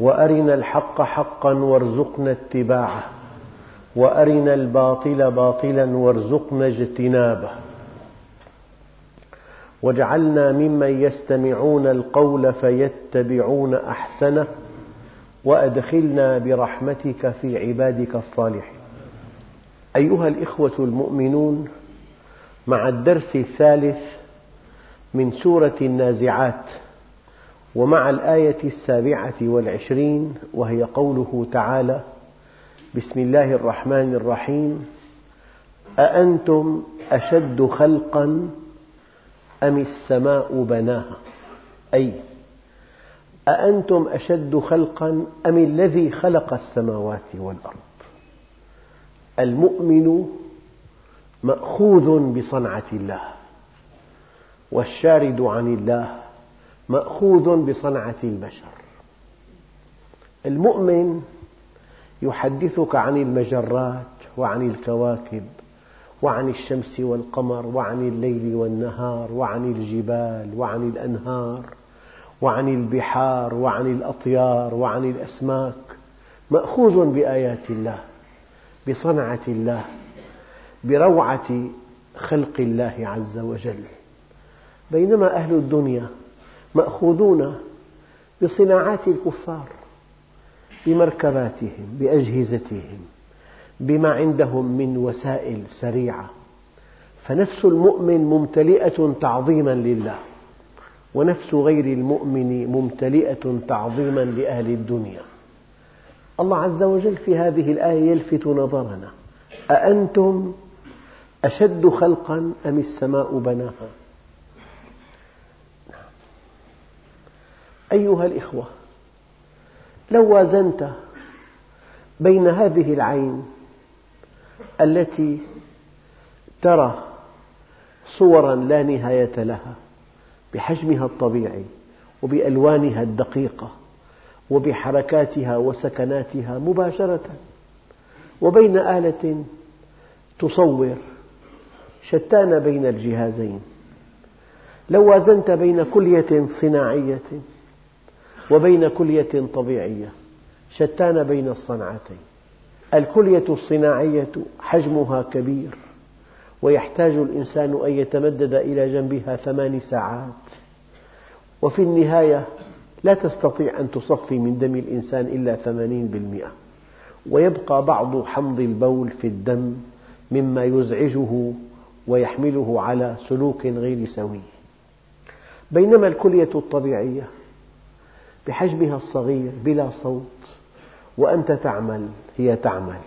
وأرنا الحق حقا وارزقنا اتباعه. وأرنا الباطل باطلا وارزقنا اجتنابه. واجعلنا ممن يستمعون القول فيتبعون أحسنه. وأدخلنا برحمتك في عبادك الصالحين. أيها الإخوة المؤمنون مع الدرس الثالث من سورة النازعات ومع الآية السابعة والعشرين وهي قوله تعالى بسم الله الرحمن الرحيم. أأنتم أشد خلقا أم السماء بناها؟ أي أأنتم أشد خلقا أم الذي خلق السماوات والأرض؟ المؤمن مأخوذ بصنعة الله والشارد عن الله مأخوذ بصنعة البشر. المؤمن يحدثك عن المجرات وعن الكواكب وعن الشمس والقمر وعن الليل والنهار وعن الجبال وعن الأنهار وعن البحار وعن الأطيار وعن الأسماك. مأخوذ بآيات الله بصنعة الله بروعة خلق الله عز وجل. بينما أهل الدنيا مأخوذون بصناعات الكفار بمركباتهم بأجهزتهم بما عندهم من وسائل سريعة. فنفس المؤمن ممتلئة تعظيما لله ونفس غير المؤمن ممتلئة تعظيما لأهل الدنيا. الله عز وجل في هذه الآية يلفت نظرنا أأنتم أشد خلقا أم السماء بناها؟ أيها الإخوة لو وازنت بين هذه العين التي ترى صورا لا نهاية لها بحجمها الطبيعي وبألوانها الدقيقة وبحركاتها وسكناتها مباشرة وبين آلة تصور شتان بين الجهازين لو وازنت بين كلية صناعية وبين كلية طبيعية شتان بين الصنعتين. الكلية الصناعية حجمها كبير ويحتاج الإنسان أن يتمدد إلى جنبها ثمان ساعات. وفي النهاية لا تستطيع أن تصفي من دم الإنسان إلا ثمانين بالمئة. ويبقى بعض حمض البول في الدم مما يزعجه ويحمله على سلوك غير سوي. بينما الكلية الطبيعية بحجمها الصغير بلا صوت. وأنت تعمل هي تعمل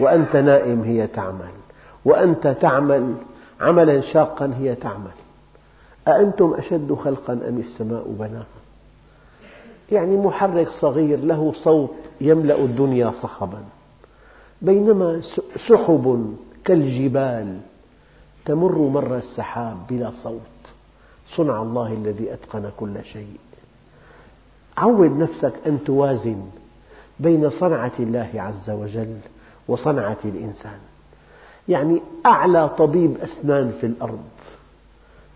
وأنت نائم هي تعمل وأنت تعمل عملا شاقا هي تعمل. أأنتم أشد خلقا أم السماء بناها؟ يعني محرك صغير له صوت يملأ الدنيا صخبا. بينما سحب كالجبال تمر مر السحاب بلا صوت. صنع الله الذي أتقن كل شيء. عود نفسك أن توازن بين صنعة الله عز وجل وصنعة الإنسان. يعني أعلى طبيب أسنان في الأرض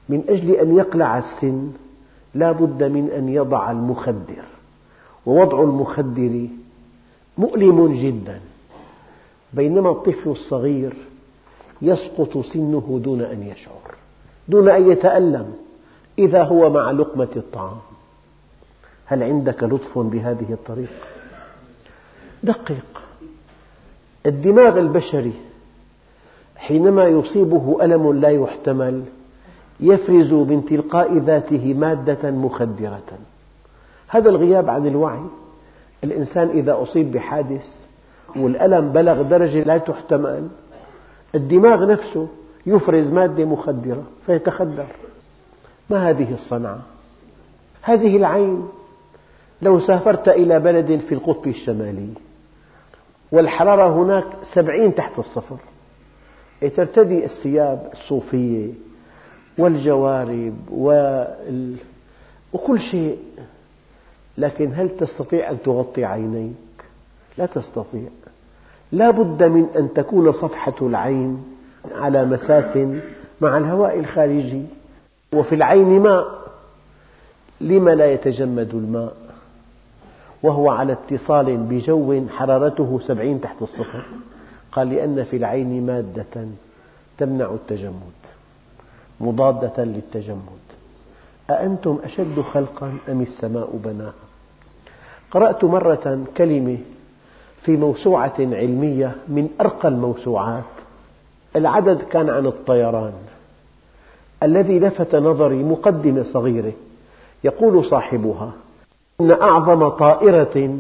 من أجل أن يقلع السن لا بد من أن يضع المخدر ووضع المخدر مؤلم جدا بينما الطفل الصغير يسقط سنه دون أن يشعر دون أن يتألم إذا هو مع لقمة الطعام. هل عندك لطف بهذه الطريقة؟ دقق الدماغ البشري حينما يصيبه ألم لا يحتمل يفرز من تلقاء ذاته مادة مخدرة. هذا الغياب عن الوعي. الإنسان إذا أصيب بحادث والألم بلغ درجة لا تحتمل الدماغ نفسه يفرز مادة مخدرة فيتخدر. ما هذه الصنعة؟ هذه العين. لو سافرت إلى بلد في القطب الشمالي والحرارة هناك سبعين تحت الصفر ترتدي الثياب الصوفية والجوارب وال... وكل شيء. لكن هل تستطيع أن تغطي عينيك؟ لا تستطيع. لا بد من أن تكون صفحة العين على مساس مع الهواء الخارجي وفي العين ماء. لم لا يتجمد الماء؟ وهو على اتصال بجو حرارته سبعين تحت الصفر. قال لأن في العين مادة تمنع التجمد مضادة للتجمد. أأنتم أشد خلقا أم السماء بناها قرأت مرة كلمة في موسوعة علمية من أرقى الموسوعات. العدد كان عن الطيران. الذي لفت نظري مقدمة صغيرة يقول صاحبها إن أعظم طائرة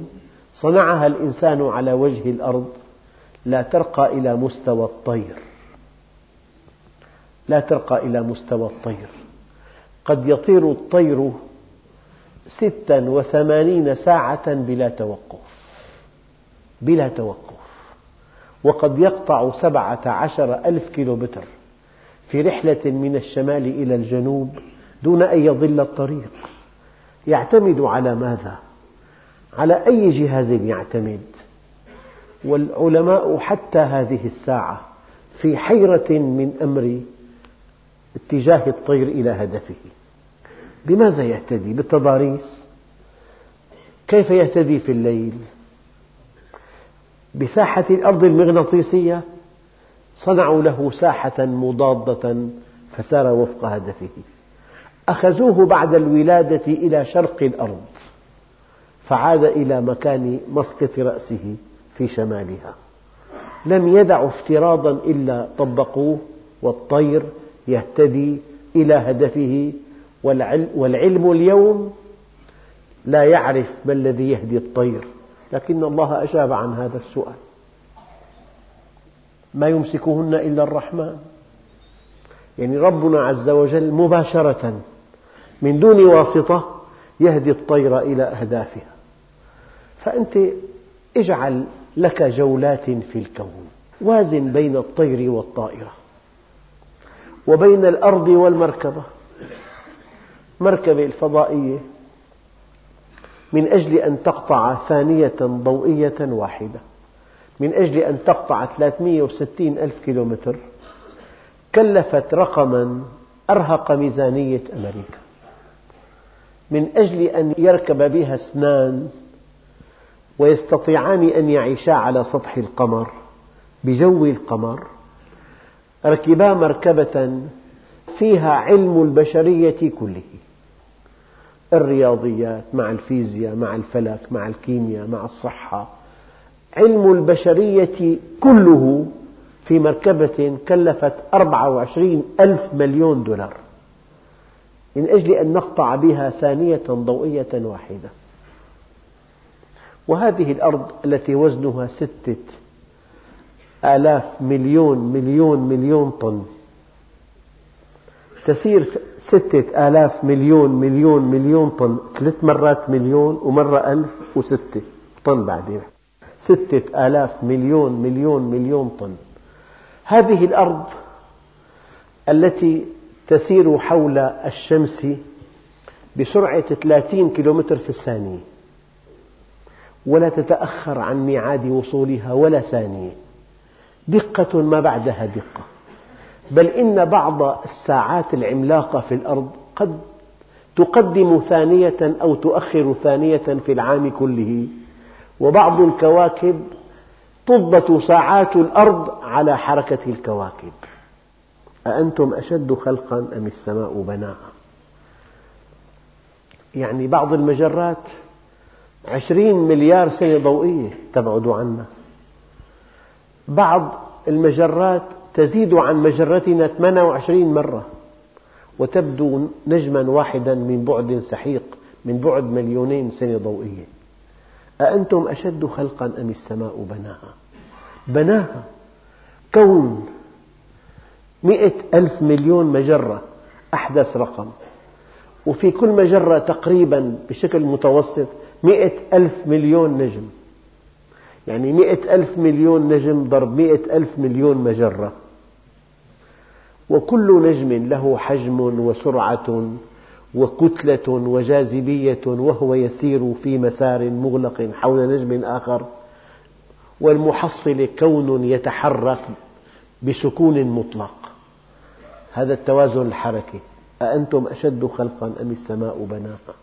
صنعها الإنسان على وجه الأرض لا ترقى إلى مستوى الطير. لا ترقى إلى مستوى الطير. قد يطير الطير ستا وثمانين ساعة بلا توقف. بلا توقف. وقد يقطع سبعة عشر ألف كيلومتر في رحلة من الشمال إلى الجنوب دون أن يضل الطريق. يعتمد على ماذا؟ على أي جهاز يعتمد؟ والعلماء حتى هذه الساعة في حيرة من أمر اتجاه الطير إلى هدفه بماذا يهتدي؟ بالتضاريس؟ كيف يهتدي في الليل؟ بساحة الأرض المغناطيسية صنعوا له ساحة مضادة فسار وفق هدفه أخذوه بعد الولادة إلى شرق الأرض فعاد إلى مكان مسقط رأسه في شمالها. لم يدعوا افتراضا إلا طبقوه والطير يهتدي إلى هدفه والعلم اليوم لا يعرف ما الذي يهدي الطير لكن الله أجاب عن هذا السؤال. ما يمسكهن إلا الرحمن. يعني ربنا عز وجل مباشرة من دون واسطة يهدي الطير إلى أهدافها. فأنت اجعل لك جولات في الكون وازن بين الطير والطائرة وبين الأرض والمركبة. مركبة الفضائية من أجل أن تقطع ثانية ضوئية واحدة من أجل أن تقطع 360 ألف كيلومتر. كلفت رقما أرهق ميزانية أمريكا. من أجل أن يركب بها اثنان ويستطيعان أن يعيشا على سطح القمر بجو القمر ركبا مركبة فيها علم البشرية كله. الرياضيات مع الفيزياء مع الفلك مع الكيمياء مع الصحة علم البشرية كله في مركبة كلفت 24 ألف مليون دولار. من أجل أن نقطع بها ثانية ضوئية واحدة. وهذه الأرض التي وزنها ستة آلاف مليون مليون مليون طن. تسير ستة آلاف مليون مليون مليون طن. ثلاث مرات مليون ومرة ألف وستة طن بعدين. ستة آلاف مليون مليون مليون طن. هذه الأرض التي تسير حول الشمس بسرعة 30 كيلومتر في الثانية. ولا تتأخر عن ميعاد وصولها ولا ثانية. دقة ما بعدها دقة. بل إن بعض الساعات العملاقة في الأرض قد تقدم ثانية أو تؤخر ثانية في العام كله. وبعض الكواكب تضبط ساعات الأرض على حركة الكواكب. أأنتم أشد خلقا أم السماء بناها يعني بعض المجرات عشرين مليار سنة ضوئية تبعد عنا. بعض المجرات تزيد عن مجرتنا 28 مرة وتبدو نجما واحدا من بعد سحيق من بعد مليونين سنة ضوئية. أأنتم أشد خلقا أم السماء بناها؟ بناها. كون مئة ألف مليون مجرة أحدث رقم. وفي كل مجرة تقريبا بشكل متوسط مئة ألف مليون نجم. يعني مئة ألف مليون نجم ضرب مئة ألف مليون مجرة. وكل نجم له حجم وسرعة وكتلة وجاذبية وهو يسير في مسار مغلق حول نجم آخر. والمحصلة كون يتحرك بسكون مطلق. هذا التوازن الحركي. أأنتم أشد خلقا أم السماء بناها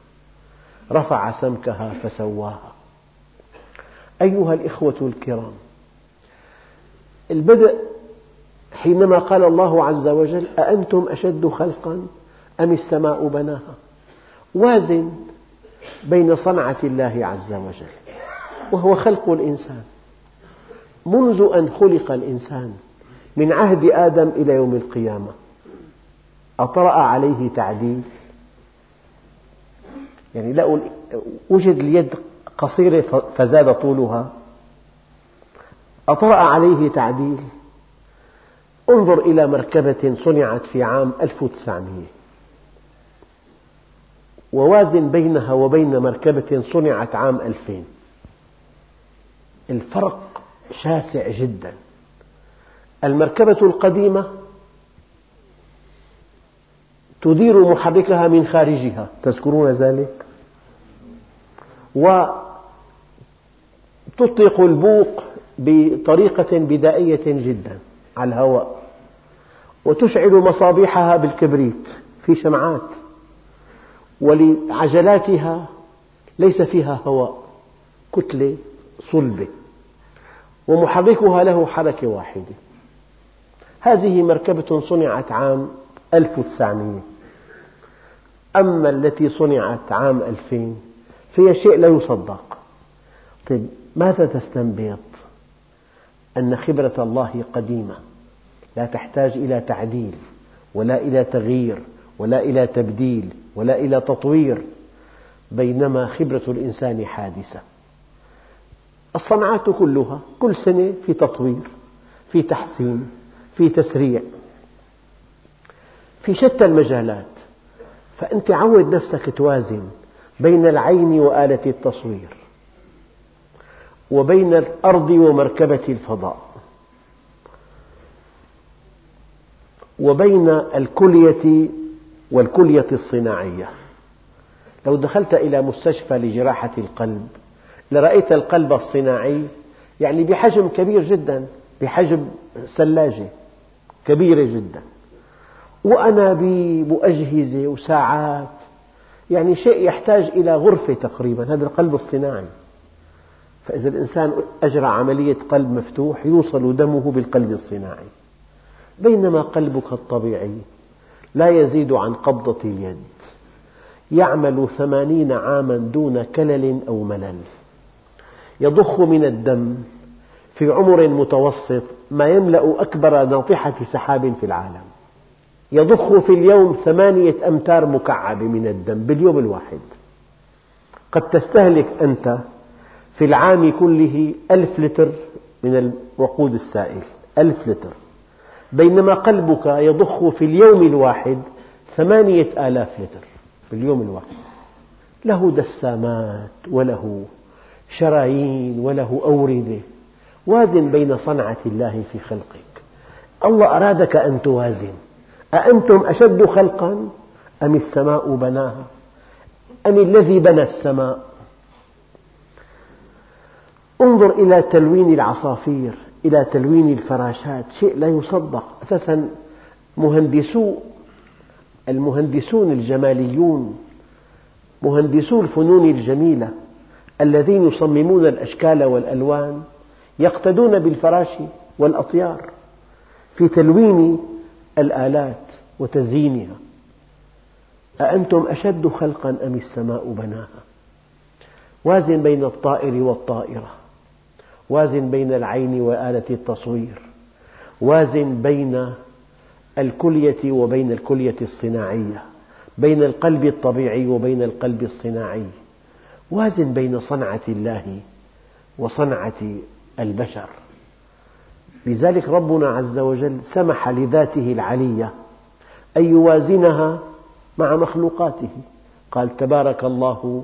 رفع سمكها فسواها. أيها الإخوة الكرام البدء حينما قال الله عز وجل أأنتم أشد خلقا؟ أم السماء بناها؟ وازن بين صنعة الله عز وجل وهو خلق الإنسان. منذ أن خلق الإنسان من عهد آدم إلى يوم القيامة أطرأ عليه تعديل. يعني لقوا وجد اليد قصيرة فزاد طولها. أطرأ عليه تعديل. انظر إلى مركبة صنعت في عام 1900 ووازن بينها وبين مركبة صنعت عام 2000 الفرق شاسع جدا. المركبة القديمة تدير محركها من خارجها. تذكرون ذلك؟ وتطلق البوق بطريقة بدائية جدا على الهواء. وتشعل مصابيحها بالكبريت في شمعات. ولعجلاتها ليس فيها هواء كتلة صلبة ومحركها له حركة واحدة. هذه مركبة صنعت عام 1900 أما التي صنعت عام 2000 فهي شيء لا يصدق. طيب ماذا تستنبط؟ أن خبرة الله قديمة لا تحتاج إلى تعديل ولا إلى تغيير ولا إلى تبديل. ولا إلى تطوير بينما خبرة الإنسان حادثة. الصنعات كلها كل سنة في تطوير في تحسين في تسريع. في شتى المجالات فأنت عود نفسك توازن بين العين وآلة التصوير وبين الأرض ومركبة الفضاء وبين الكلية والكلية الصناعية. لو دخلت إلى مستشفى لجراحة القلب لرأيت القلب الصناعي يعني بحجم كبير جدا بحجم ثلاجة كبيرة جدا. وأنابيب وأجهزة وساعات يعني شيء يحتاج إلى غرفة تقريبا هذا القلب الصناعي. فإذا الإنسان أجرى عملية قلب مفتوح يوصل دمه بالقلب الصناعي. بينما قلبك الطبيعي لا يزيد عن قبضة اليد. يعمل ثمانين عاما دون كلل أو ملل. يضخ من الدم. في عمر متوسط ما يملأ أكبر ناطحة سحاب في العالم. يضخ في اليوم ثمانية أمتار مكعبة من الدم باليوم الواحد. قد تستهلك أنت في العام كله ألف لتر من الوقود السائل. ألف لتر. بينما قلبك يضخ في اليوم الواحد ثمانية آلاف لتر باليوم الواحد. له دسامات وله شرايين وله أوردة. وازن بين صنعة الله في خلقك. الله أرادك أن توازن. أأنتم أشد خلقا؟ أم السماء بناها؟ أم الذي بنى السماء؟ انظر إلى تلوين العصافير. إلى تلوين الفراشات شيء لا يصدق. أساسا مهندسو المهندسون الجماليون مهندسو الفنون الجميلة الذين يصممون الأشكال والألوان يقتدون بالفراش والأطيار في تلوين الآلات وتزيينها. أأنتم أشد خلقا أم السماء بناها؟ وازن بين الطائر والطائرة. وازن بين العين وآلة التصوير. وازن بين الكلية وبين الكلية الصناعية. بين القلب الطبيعي وبين القلب الصناعي. وازن بين صنعة الله وصنعة البشر. لذلك ربنا عز وجل سمح لذاته العلية أن يوازنها مع مخلوقاته. قال تبارك الله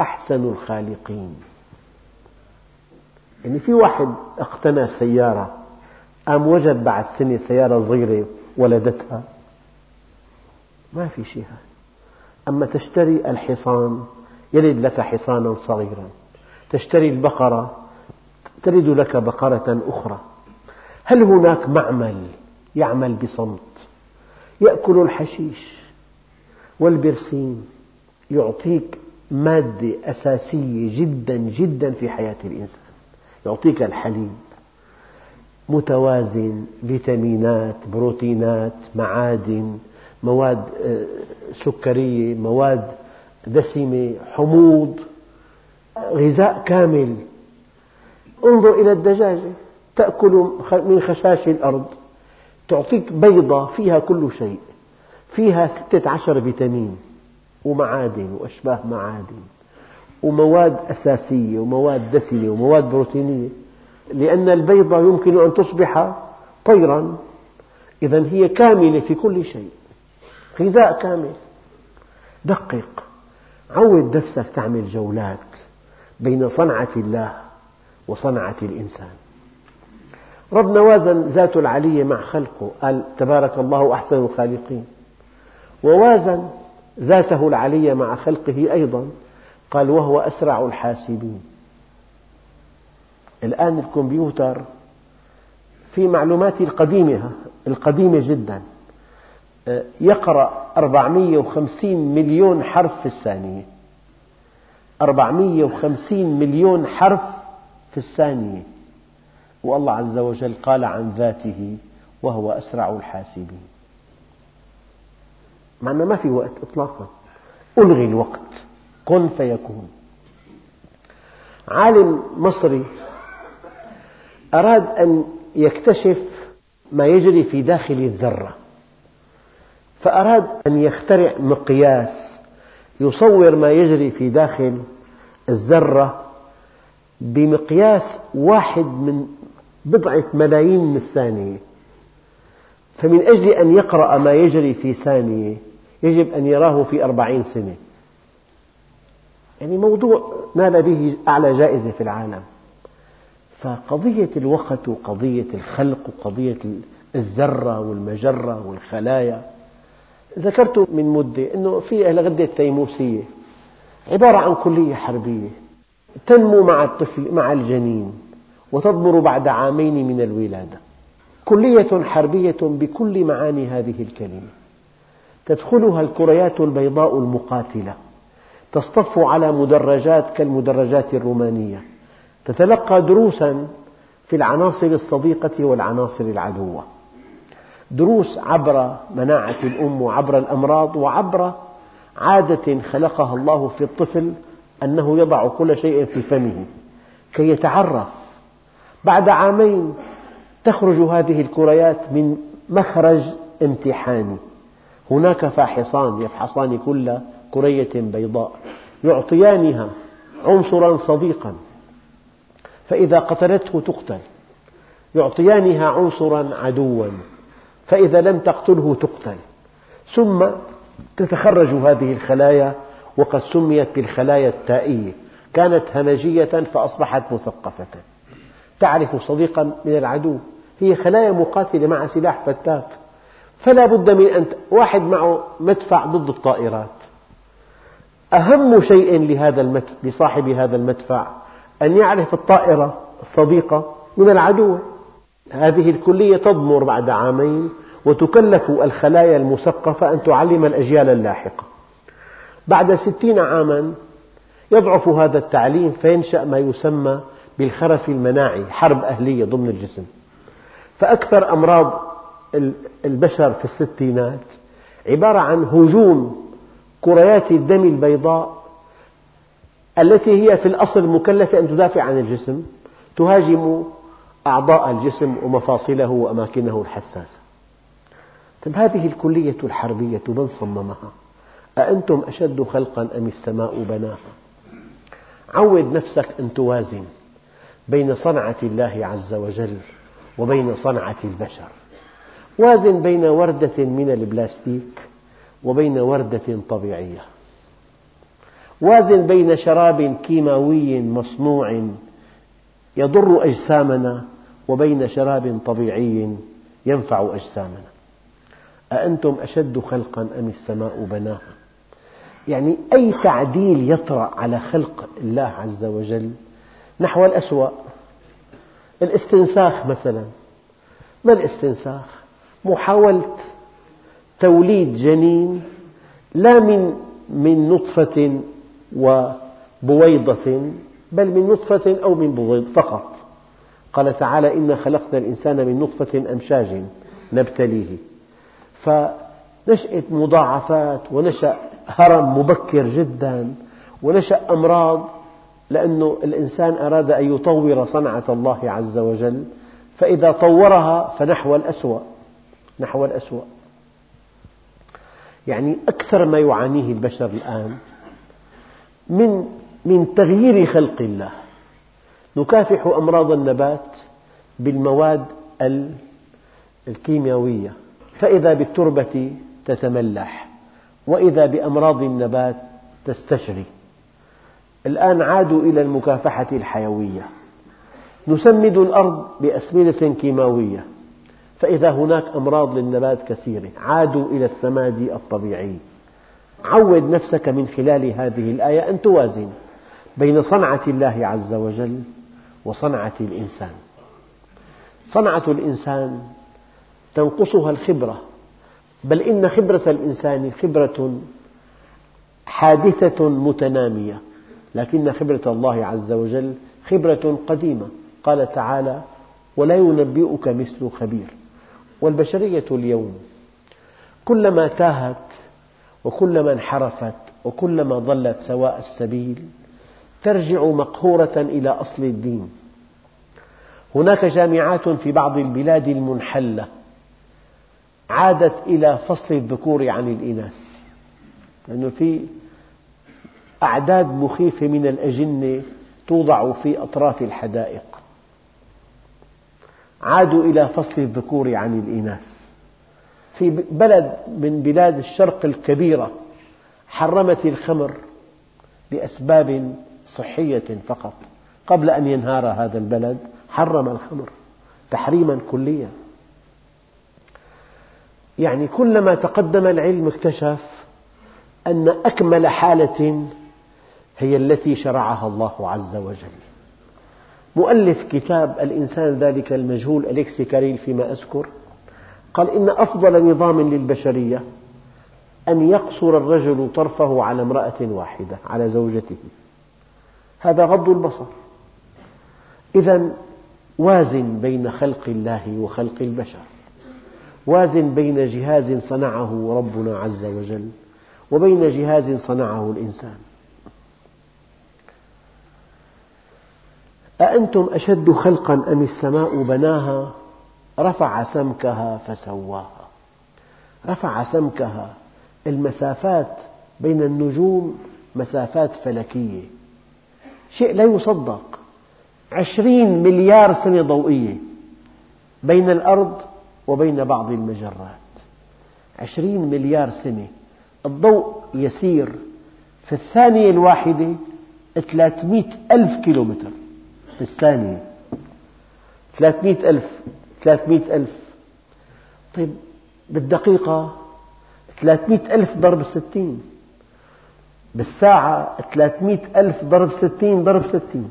أحسن الخالقين. يعني في واحد اقتنى سيارة قام وجد بعد سنة سيارة صغيرة ولدتها. ما في شيء هذا أما تشتري الحصان يلد لك حصانا صغيرا. تشتري البقرة تلد لك بقرة أخرى. هل هناك معمل يعمل بصمت؟ يأكل الحشيش والبرسيم. يعطيك مادة أساسية جدا جدا في حياة الإنسان. يعطيك الحليب. متوازن فيتامينات بروتينات معادن مواد آه، سكرية مواد دسمة حموض غذاء كامل. انظر إلى الدجاجة. تأكل من خشاش الأرض. تعطيك بيضة فيها كل شيء. فيها ستة عشر فيتامين ومعادن وأشباه معادن. ومواد أساسية ومواد دسمة ومواد بروتينية لأن البيضة يمكن أن تصبح طيرا. إذا هي كاملة في كل شيء غذاء كامل. دقق. عود نفسك تعمل جولات بين صنعة الله وصنعة الإنسان. ربنا وازن ذاته العلية مع خلقه. قال تبارك الله أحسن الخالقين. ووازن ذاته العلية مع خلقه أيضا. قال وهو أسرع الحاسبين. الآن الكمبيوتر في معلوماتي القديمة القديمة جدا. يقرأ 450 مليون حرف في الثانية. 450 مليون حرف في الثانية. والله عز وجل قال عن ذاته وهو أسرع الحاسبين. مع أنه ما في وقت إطلاقا. ألغي الوقت. كن فيكون. عالم مصري أراد أن يكتشف ما يجري في داخل الذرة فأراد أن يخترع مقياس يصور ما يجري في داخل الذرة بمقياس واحد من بضعة ملايين من الثانية. فمن أجل أن يقرأ ما يجري في ثانية يجب أن يراه في أربعين سنة. يعني موضوع نال به أعلى جائزة في العالم. فقضية الوقت وقضية الخلق وقضية الذرة والمجرة والخلايا ذكرت من مدة أنه في الغدة التيموسية عبارة عن كلية حربية تنمو مع الطفل مع الجنين وتضمر بعد عامين من الولادة. كلية حربية بكل معاني هذه الكلمة. تدخلها الكريات البيضاء المقاتلة. تصطف على مدرجات كالمدرجات الرومانية. تتلقى دروسا في العناصر الصديقة والعناصر العدوة. دروس عبر مناعة الأم وعبر الأمراض وعبر عادة خلقها الله في الطفل أنه يضع كل شيء في فمه. كي يتعرف. بعد عامين تخرج هذه الكريات من مخرج امتحاني. هناك فاحصان يفحصان كل كرية بيضاء يعطيانها عنصرا صديقا فإذا قتلته تقتل يعطيانها عنصرا عدوا فإذا لم تقتله تقتل. ثم تتخرج هذه الخلايا وقد سميت بالخلايا التائية كانت همجية فأصبحت مثقفة. تعرف صديقا من العدو هي خلايا مقاتلة مع سلاح فتاك فلا بد من أن واحد معه مدفع ضد الطائرات. أهم شيء لهذا لصاحب هذا المدفع أن يعرف الطائرة الصديقة من العدو. هذه الكلية تضمر بعد عامين وتكلف الخلايا المثقفة أن تعلم الأجيال اللاحقة. بعد ستين عاما يضعف هذا التعليم فينشأ ما يسمى بالخرف المناعي حرب أهلية ضمن الجسم. فأكثر أمراض البشر في الستينات عبارة عن هجوم كريات الدم البيضاء التي هي في الأصل مكلفة أن تدافع عن الجسم تهاجم أعضاء الجسم ومفاصله وأماكنه الحساسة. طيب هذه الكلية الحربية من صممها؟ أأنتم أشد خلقا أم السماء بناها؟ عود نفسك أن توازن بين صنعة الله عز وجل وبين صنعة البشر. وازن بين وردة من البلاستيك وبين وردة طبيعية. وازن بين شراب كيماوي مصنوع يضر أجسامنا وبين شراب طبيعي ينفع أجسامنا. أأنتم أشد خلقا أم السماء بناها يعني أي تعديل يطرأ على خلق الله عز وجل نحو الأسوأ الاستنساخ مثلا. ما الاستنساخ؟ محاولة توليد جنين لا من من نطفة وبويضة بل من نطفة أو من بويض فقط. قال تعالى إنا خلقنا الإنسان من نطفة أمشاج نبتليه. فنشأت مضاعفات ونشأ هرم مبكر جدا ونشأ أمراض لأن الإنسان أراد أن يطور صنعة الله عز وجل فإذا طورها فنحو الأسوأ نحو الأسوأ. يعني أكثر ما يعانيه البشر الآن من من تغيير خلق الله. نكافح أمراض النبات بالمواد الكيميائية فإذا بالتربة تتملح وإذا بأمراض النبات تستشري. الآن عادوا إلى المكافحة الحيوية. نسمد الأرض بأسمدة كيماوية. فإذا هناك أمراض للنبات كثيرة عادوا إلى السماد الطبيعي. عود نفسك من خلال هذه الآية أن توازن بين صنعة الله عز وجل وصنعة الإنسان. صنعة الإنسان تنقصها الخبرة بل إن خبرة الإنسان خبرة حادثة متنامية لكن خبرة الله عز وجل خبرة قديمة. قال تعالى ولا ينبئك مثل خبير. والبشرية اليوم كلما تاهت وكلما انحرفت وكلما ضلت سواء السبيل ترجع مقهورة إلى أصل الدين. هناك جامعات في بعض البلاد المنحلة عادت إلى فصل الذكور عن الإناث لأنه في أعداد مخيفة من الأجنة توضع في أطراف الحدائق. عادوا إلى فصل الذكور عن الإناث في بلد من بلاد الشرق الكبيرة حرمت الخمر لأسباب صحية فقط. قبل أن ينهار هذا البلد حرم الخمر تحريما كليا. يعني كلما تقدم العلم اكتشف أن أكمل حالة هي التي شرعها الله عز وجل. مؤلف كتاب الإنسان ذلك المجهول أليكسي كاريل فيما أذكر قال إن أفضل نظام للبشرية أن يقصر الرجل طرفه على امرأة واحدة على زوجته. هذا غض البصر. إذا وازن بين خلق الله وخلق البشر. وازن بين جهاز صنعه ربنا عز وجل وبين جهاز صنعه الإنسان. أأنتم أشد خلقا أم السماء بناها؟ رفع سمكها فسواها. رفع سمكها. المسافات بين النجوم مسافات فلكية. شيء لا يصدق. عشرين مليار سنة ضوئية بين الأرض وبين بعض المجرات. عشرين مليار سنة. الضوء يسير. في الثانية الواحدة ثلاثمئة ألف كيلومتر. في الثانية ثلاثمئة ألف. ثلاثمئة ألف. طيب بالدقيقة ثلاثمئة ألف ضرب ستين. بالساعة ثلاثمئة ألف ضرب ستين ضرب ستين.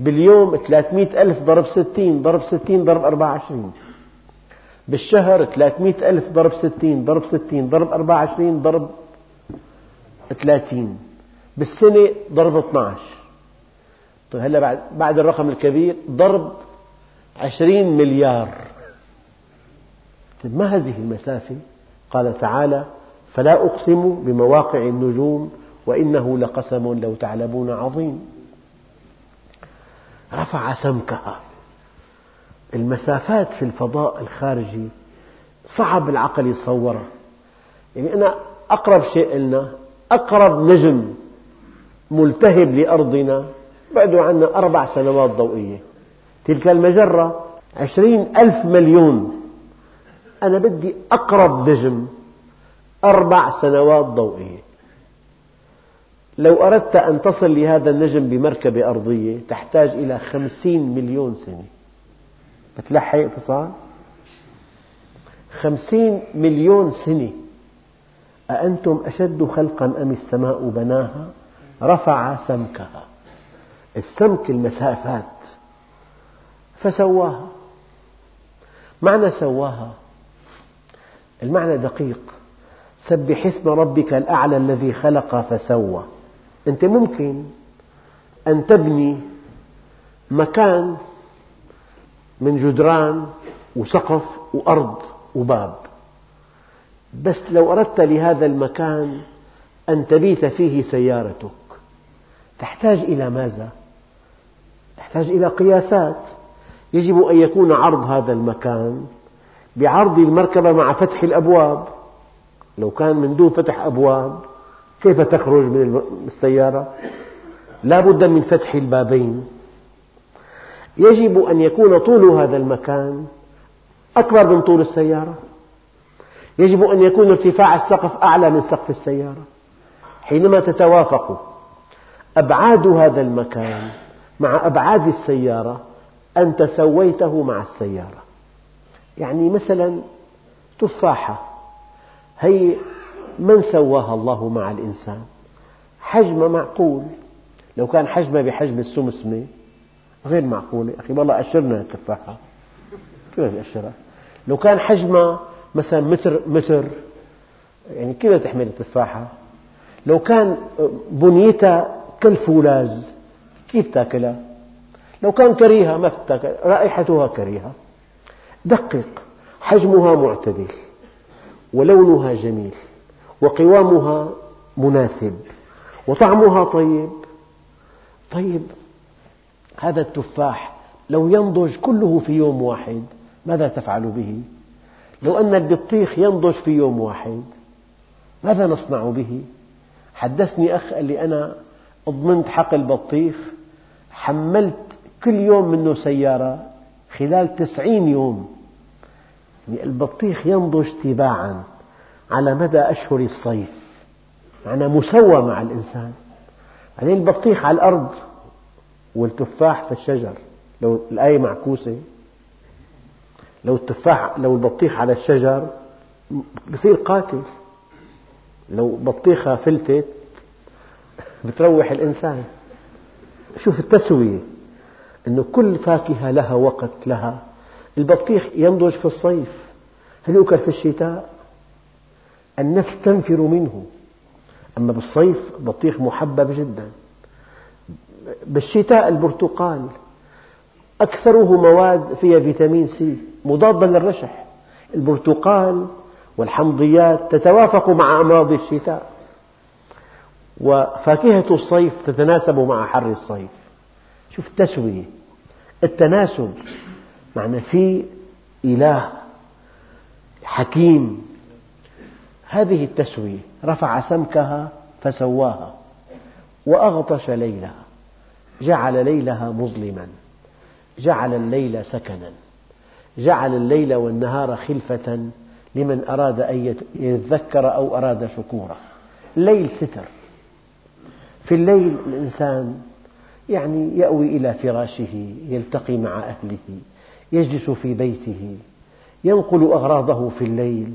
باليوم ثلاثمئة ألف ضرب ستين ضرب ستين ضرب أربعة وعشرين. بالشهر ثلاثمئة ألف ضرب ستين ضرب ستين ضرب أربعة وعشرين ضرب ثلاثين. بالسنة ضرب 12 طيب هلا بعد بعد الرقم الكبير ضرب عشرين مليار. طيب ما هذه المسافة؟ قال تعالى فلا أقسم بمواقع النجوم وإنه لقسم لو تعلمون عظيم. رفع سمكها المسافات في الفضاء الخارجي صعب العقل يتصورها يعني أنا أقرب شيء لنا أقرب نجم ملتهب لأرضنا بعده عنا أربع سنوات ضوئية. تلك المجرة عشرين ألف مليون. أنا بدي أقرب نجم أربع سنوات ضوئية. لو أردت أن تصل لهذا النجم بمركبة أرضية تحتاج إلى خمسين مليون سنة. بتلحق اتصال؟ خمسين مليون سنة. أأنتم أشد خلقا أم السماء بناها؟ رفع سمكها. السمك المسافات فسواها. معنى سواها؟ المعنى دقيق. سبح اسم ربك الأعلى الذي خلق فسوى. أنت ممكن أن تبني مكان من جدران وسقف وأرض وباب. بس لو أردت لهذا المكان أن تبيت فيه سيارتك تحتاج إلى ماذا؟ تحتاج إلى قياسات. يجب أن يكون عرض هذا المكان بعرض المركبة مع فتح الأبواب. لو كان من دون فتح أبواب كيف تخرج من السيارة؟ لا بد من فتح البابين. يجب أن يكون طول هذا المكان أكبر من طول السيارة. يجب أن يكون ارتفاع السقف أعلى من سقف السيارة. حينما تتوافق أبعاد هذا المكان مع أبعاد السيارة أنت سويته مع السيارة. يعني مثلا تفاحة هي من سواها الله مع الإنسان؟ حجم معقول. لو كان حجمها بحجم السمسمة غير معقولة أخي والله أشرنا التفاحة كيف أشرها؟ لو كان حجمها مثلا متر متر يعني كيف تحمل التفاحة؟ لو كان بنيتها كالفولاذ كيف تاكلها لو كان كريهة ما تاكل رائحتها كريهة دقق حجمها معتدل ولونها جميل وقوامها مناسب وطعمها طيب طيب هذا التفاح لو ينضج كله في يوم واحد ماذا تفعل به؟ لو أن البطيخ ينضج في يوم واحد ماذا نصنع به؟ حدثني أخ قال لي أنا أضمنت حقل بطيخ حملت كل يوم منه سيارة خلال تسعين يوم. يعني البطيخ ينضج تباعا على مدى أشهر الصيف. معنى مسوى مع الإنسان. بعدين البطيخ على الأرض والتفاح في الشجر. لو الآية معكوسة. لو التفاح لو البطيخ على الشجر بصير قاتل. لو بطيخة فلتت بتروح الإنسان. شوف التسوية أنه كل فاكهة لها وقت لها. البطيخ ينضج في الصيف هل يؤكل في الشتاء؟ النفس تنفر منه. أما بالصيف بطيخ محبب جدا. بالشتاء البرتقال أكثره مواد فيها فيتامين سي مضادة للرشح. البرتقال والحمضيات تتوافق مع أمراض الشتاء. وفاكهة الصيف تتناسب مع حر الصيف. شوف التسوية. التناسب معنى في إله حكيم. هذه التسوية رفع سمكها فسواها وأغطش ليلها جعل ليلها مظلما جعل الليل سكنا جعل الليل والنهار خلفة لمن أراد أن يذكر أو أراد شكورا الليل ستر. في الليل الإنسان يعني يأوي إلى فراشه يلتقي مع أهله يجلس في بيته ينقل أغراضه في الليل.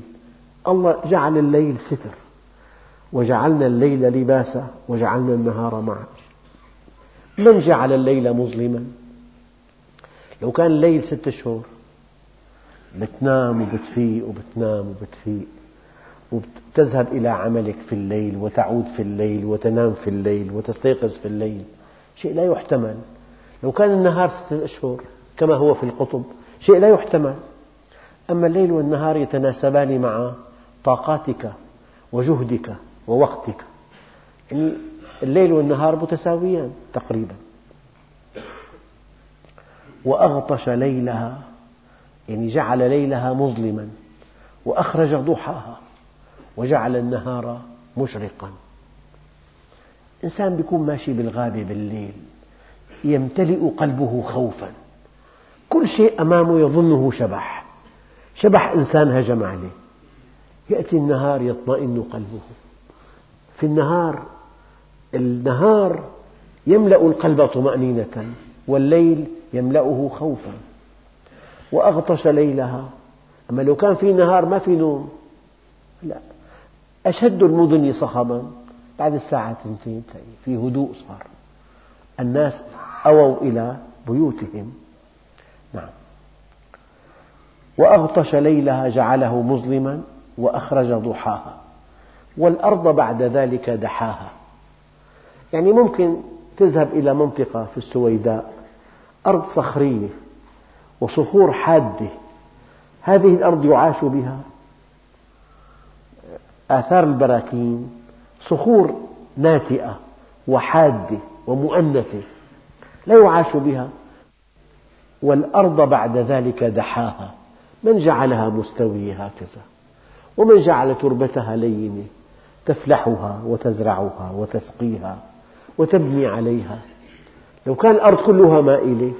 الله جعل الليل ستر وجعلنا الليل لباسا وجعلنا النهار معاشا من جعل الليل مظلما؟ لو كان الليل ست أشهر بتنام وبتفيق وبتنام وبتفيق. وتذهب إلى عملك في الليل وتعود في الليل وتنام في الليل وتستيقظ في الليل. شيء لا يحتمل. لو كان النهار ستة أشهر كما هو في القطب شيء لا يحتمل. أما الليل والنهار يتناسبان مع طاقاتك وجهدك ووقتك. الليل والنهار متساويان تقريبا. وأغطش ليلها يعني جعل ليلها مظلما وأخرج ضحاها. وجعل النهار مشرقا. إنسان يكون ماشي بالغابة بالليل يمتلئ قلبه خوفا. كل شيء أمامه يظنه شبح. شبح إنسان هجم عليه. يأتي النهار يطمئن قلبه. في النهار النهار يملأ القلب طمأنينة والليل يملأه خوفا. وأغطش ليلها. أما لو كان في نهار ما في نوم لا. أشد المدن صخبا. بعد الساعة تنتين في هدوء صار. الناس أووا إلى بيوتهم. نعم. وأغطش ليلها جعله مظلما وأخرج ضحاها. والأرض بعد ذلك دحاها. يعني ممكن تذهب إلى منطقة في السويداء. أرض صخرية وصخور حادة. هذه الأرض يعاش بها آثار البراكين صخور ناتئة وحادة ومؤنثة لا يعاش بها والأرض بعد ذلك دحاها من جعلها مستوية هكذا؟ ومن جعل تربتها لينة تفلحها وتزرعها وتسقيها وتبني عليها؟ لو كان الأرض كلها مائلة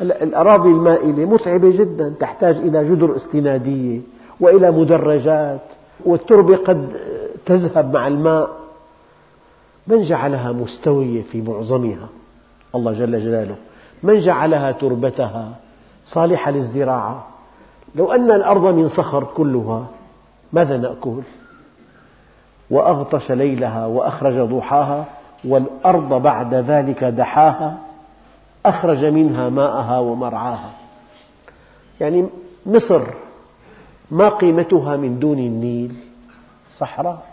الأراضي المائلة متعبة جدا تحتاج إلى جدر استنادية وإلى مدرجات والتربة قد تذهب مع الماء من جعلها مستوية في معظمها؟ الله جل جلاله. من جعلها تربتها صالحة للزراعة؟ لو أن الأرض من صخر كلها ماذا نأكل؟ وأغطش ليلها وأخرج ضحاها والأرض بعد ذلك دحاها أخرج منها ماءها ومرعاها. يعني مصر ما قيمتها من دون النيل؟ صحراء.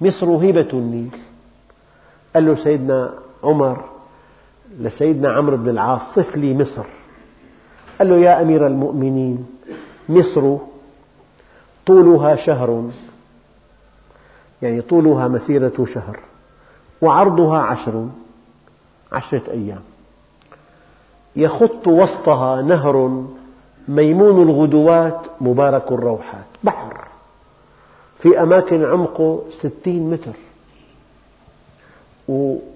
مصر هبة النيل. قال له سيدنا عمر لسيدنا عمرو بن العاص صف لي مصر. قال له يا أمير المؤمنين مصر طولها شهر. يعني طولها مسيرة شهر وعرضها عشر عشرة أيام. يخط وسطها نهر ميمون الغدوات مبارك الروحات. بحر. في أماكن عمقه ستين متر.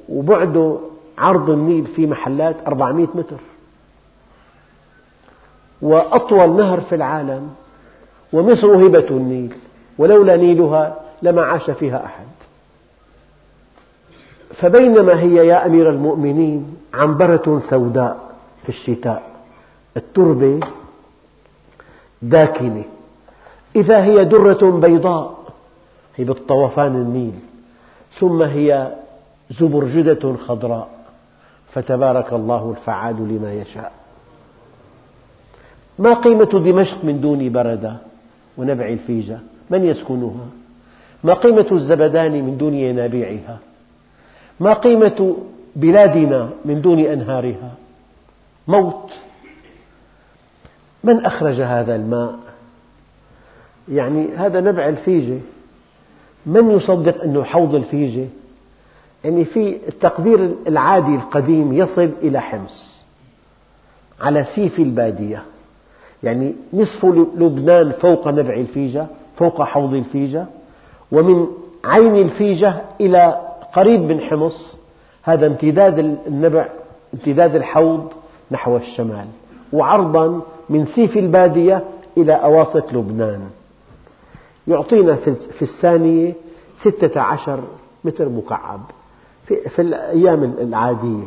وبعده عرض النيل في محلات أربعمئة متر. وأطول نهر في العالم ومصر هبة النيل. ولولا نيلها لما عاش فيها أحد. فبينما هي يا أمير المؤمنين عنبرة سوداء في الشتاء. التربة داكنة. إذا هي درة بيضاء هي بالطوفان النيل. ثم هي زبرجدة خضراء. فتبارك الله الفعال لما يشاء. ما قيمة دمشق من دون بردة ونبع الفيجة؟ من يسكنها؟ ما قيمة الزبدان من دون ينابيعها؟ ما قيمة بلادنا من دون أنهارها؟ موت. من أخرج هذا الماء؟ يعني هذا نبع الفيجة. من يصدق أنه حوض الفيجة؟ يعني في التقدير العادي القديم يصل إلى حمص على سيف البادية. يعني نصف لبنان فوق نبع الفيجة فوق حوض الفيجة ومن عين الفيجة إلى قريب من حمص. هذا امتداد النبع امتداد الحوض نحو الشمال. وعرضا من سيف البادية إلى أواسط لبنان. يعطينا في الثانية ستة عشر متر مكعب. في الأيام العادية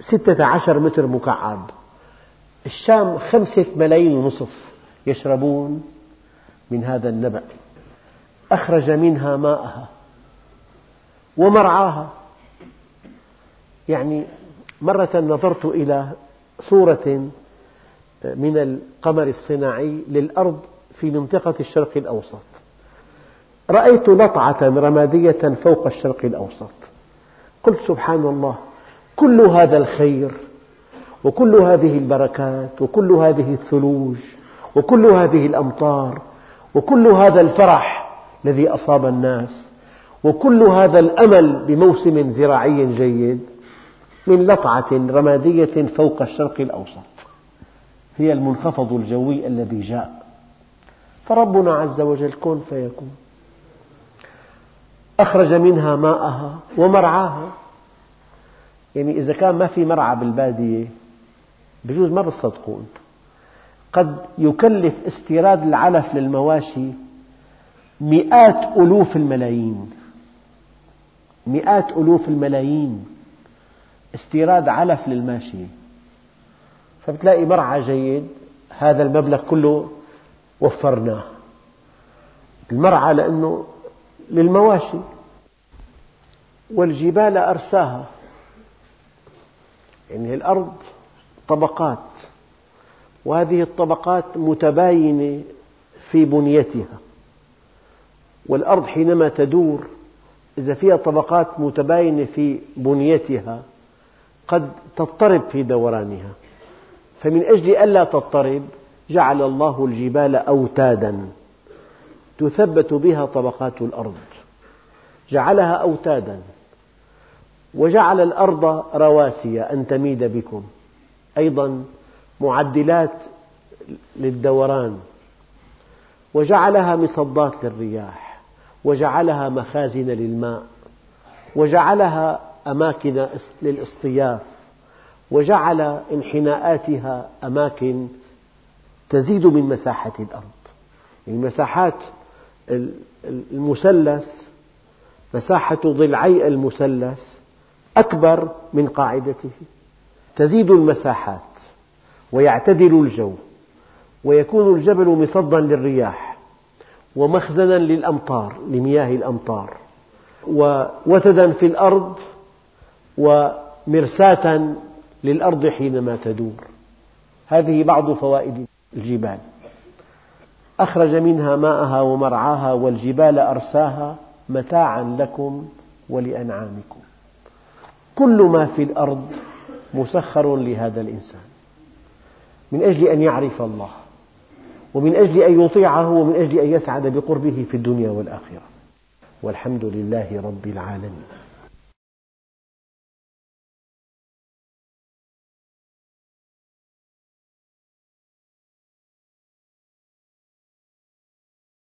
ستة عشر متر مكعب. الشام خمسة ملايين ونصف يشربون من هذا النبع. أخرج منها ماءها ومرعاها. يعني مرة نظرت إلى صورة من القمر الصناعي للأرض في منطقة الشرق الأوسط. رأيت لطعة رمادية فوق الشرق الأوسط. قلت سبحان الله كل هذا الخير وكل هذه البركات وكل هذه الثلوج وكل هذه الأمطار وكل هذا الفرح الذي أصاب الناس وكل هذا الأمل بموسم زراعي جيد من لطعة رمادية فوق الشرق الأوسط. هي المنخفض الجوي الذي جاء. فربنا عز وجل كن فيكون. أخرج منها ماءها ومرعاها. يعني إذا كان ما في مرعى بالبادية بجوز ما بتصدقوا أنتم. قد يكلف استيراد العلف للمواشي مئات ألوف الملايين. مئات ألوف الملايين استيراد علف للماشية. فبتلاقي مرعى جيد هذا المبلغ كله وفرناه. المرعى لأنه للمواشي والجبال أرساها. يعني الأرض طبقات وهذه الطبقات متباينة في بنيتها. والأرض حينما تدور إذا فيها طبقات متباينة في بنيتها قد تضطرب في دورانها. فمن أجل ألا تضطرب جعل الله الجبال أوتادا. تثبت بها طبقات الأرض. جعلها أوتادا. وجعل الأرض رواسي أن تميد بكم. أيضا معدلات للدوران. وجعلها مصدات للرياح. وجعلها مخازن للماء. وجعلها أماكن للاصطياف. وجعل انحناءاتها أماكن تزيد من مساحة الأرض. يعني مساحات المثلث مساحة ضلعي المثلث أكبر من قاعدته. تزيد المساحات ويعتدل الجو ويكون الجبل مصدا للرياح ومخزنا للأمطار لمياه الأمطار. ووتدا في الأرض ومرساة للأرض حينما تدور. هذه بعض فوائد الجبال. أخرج منها ماءها ومرعاها والجبال أرساها متاعا لكم ولأنعامكم. كل ما في الأرض مسخر لهذا الإنسان. من أجل أن يعرف الله ومن أجل أن يطيعه ومن أجل أن يسعد بقربه في الدنيا والآخرة. والحمد لله رب العالمين.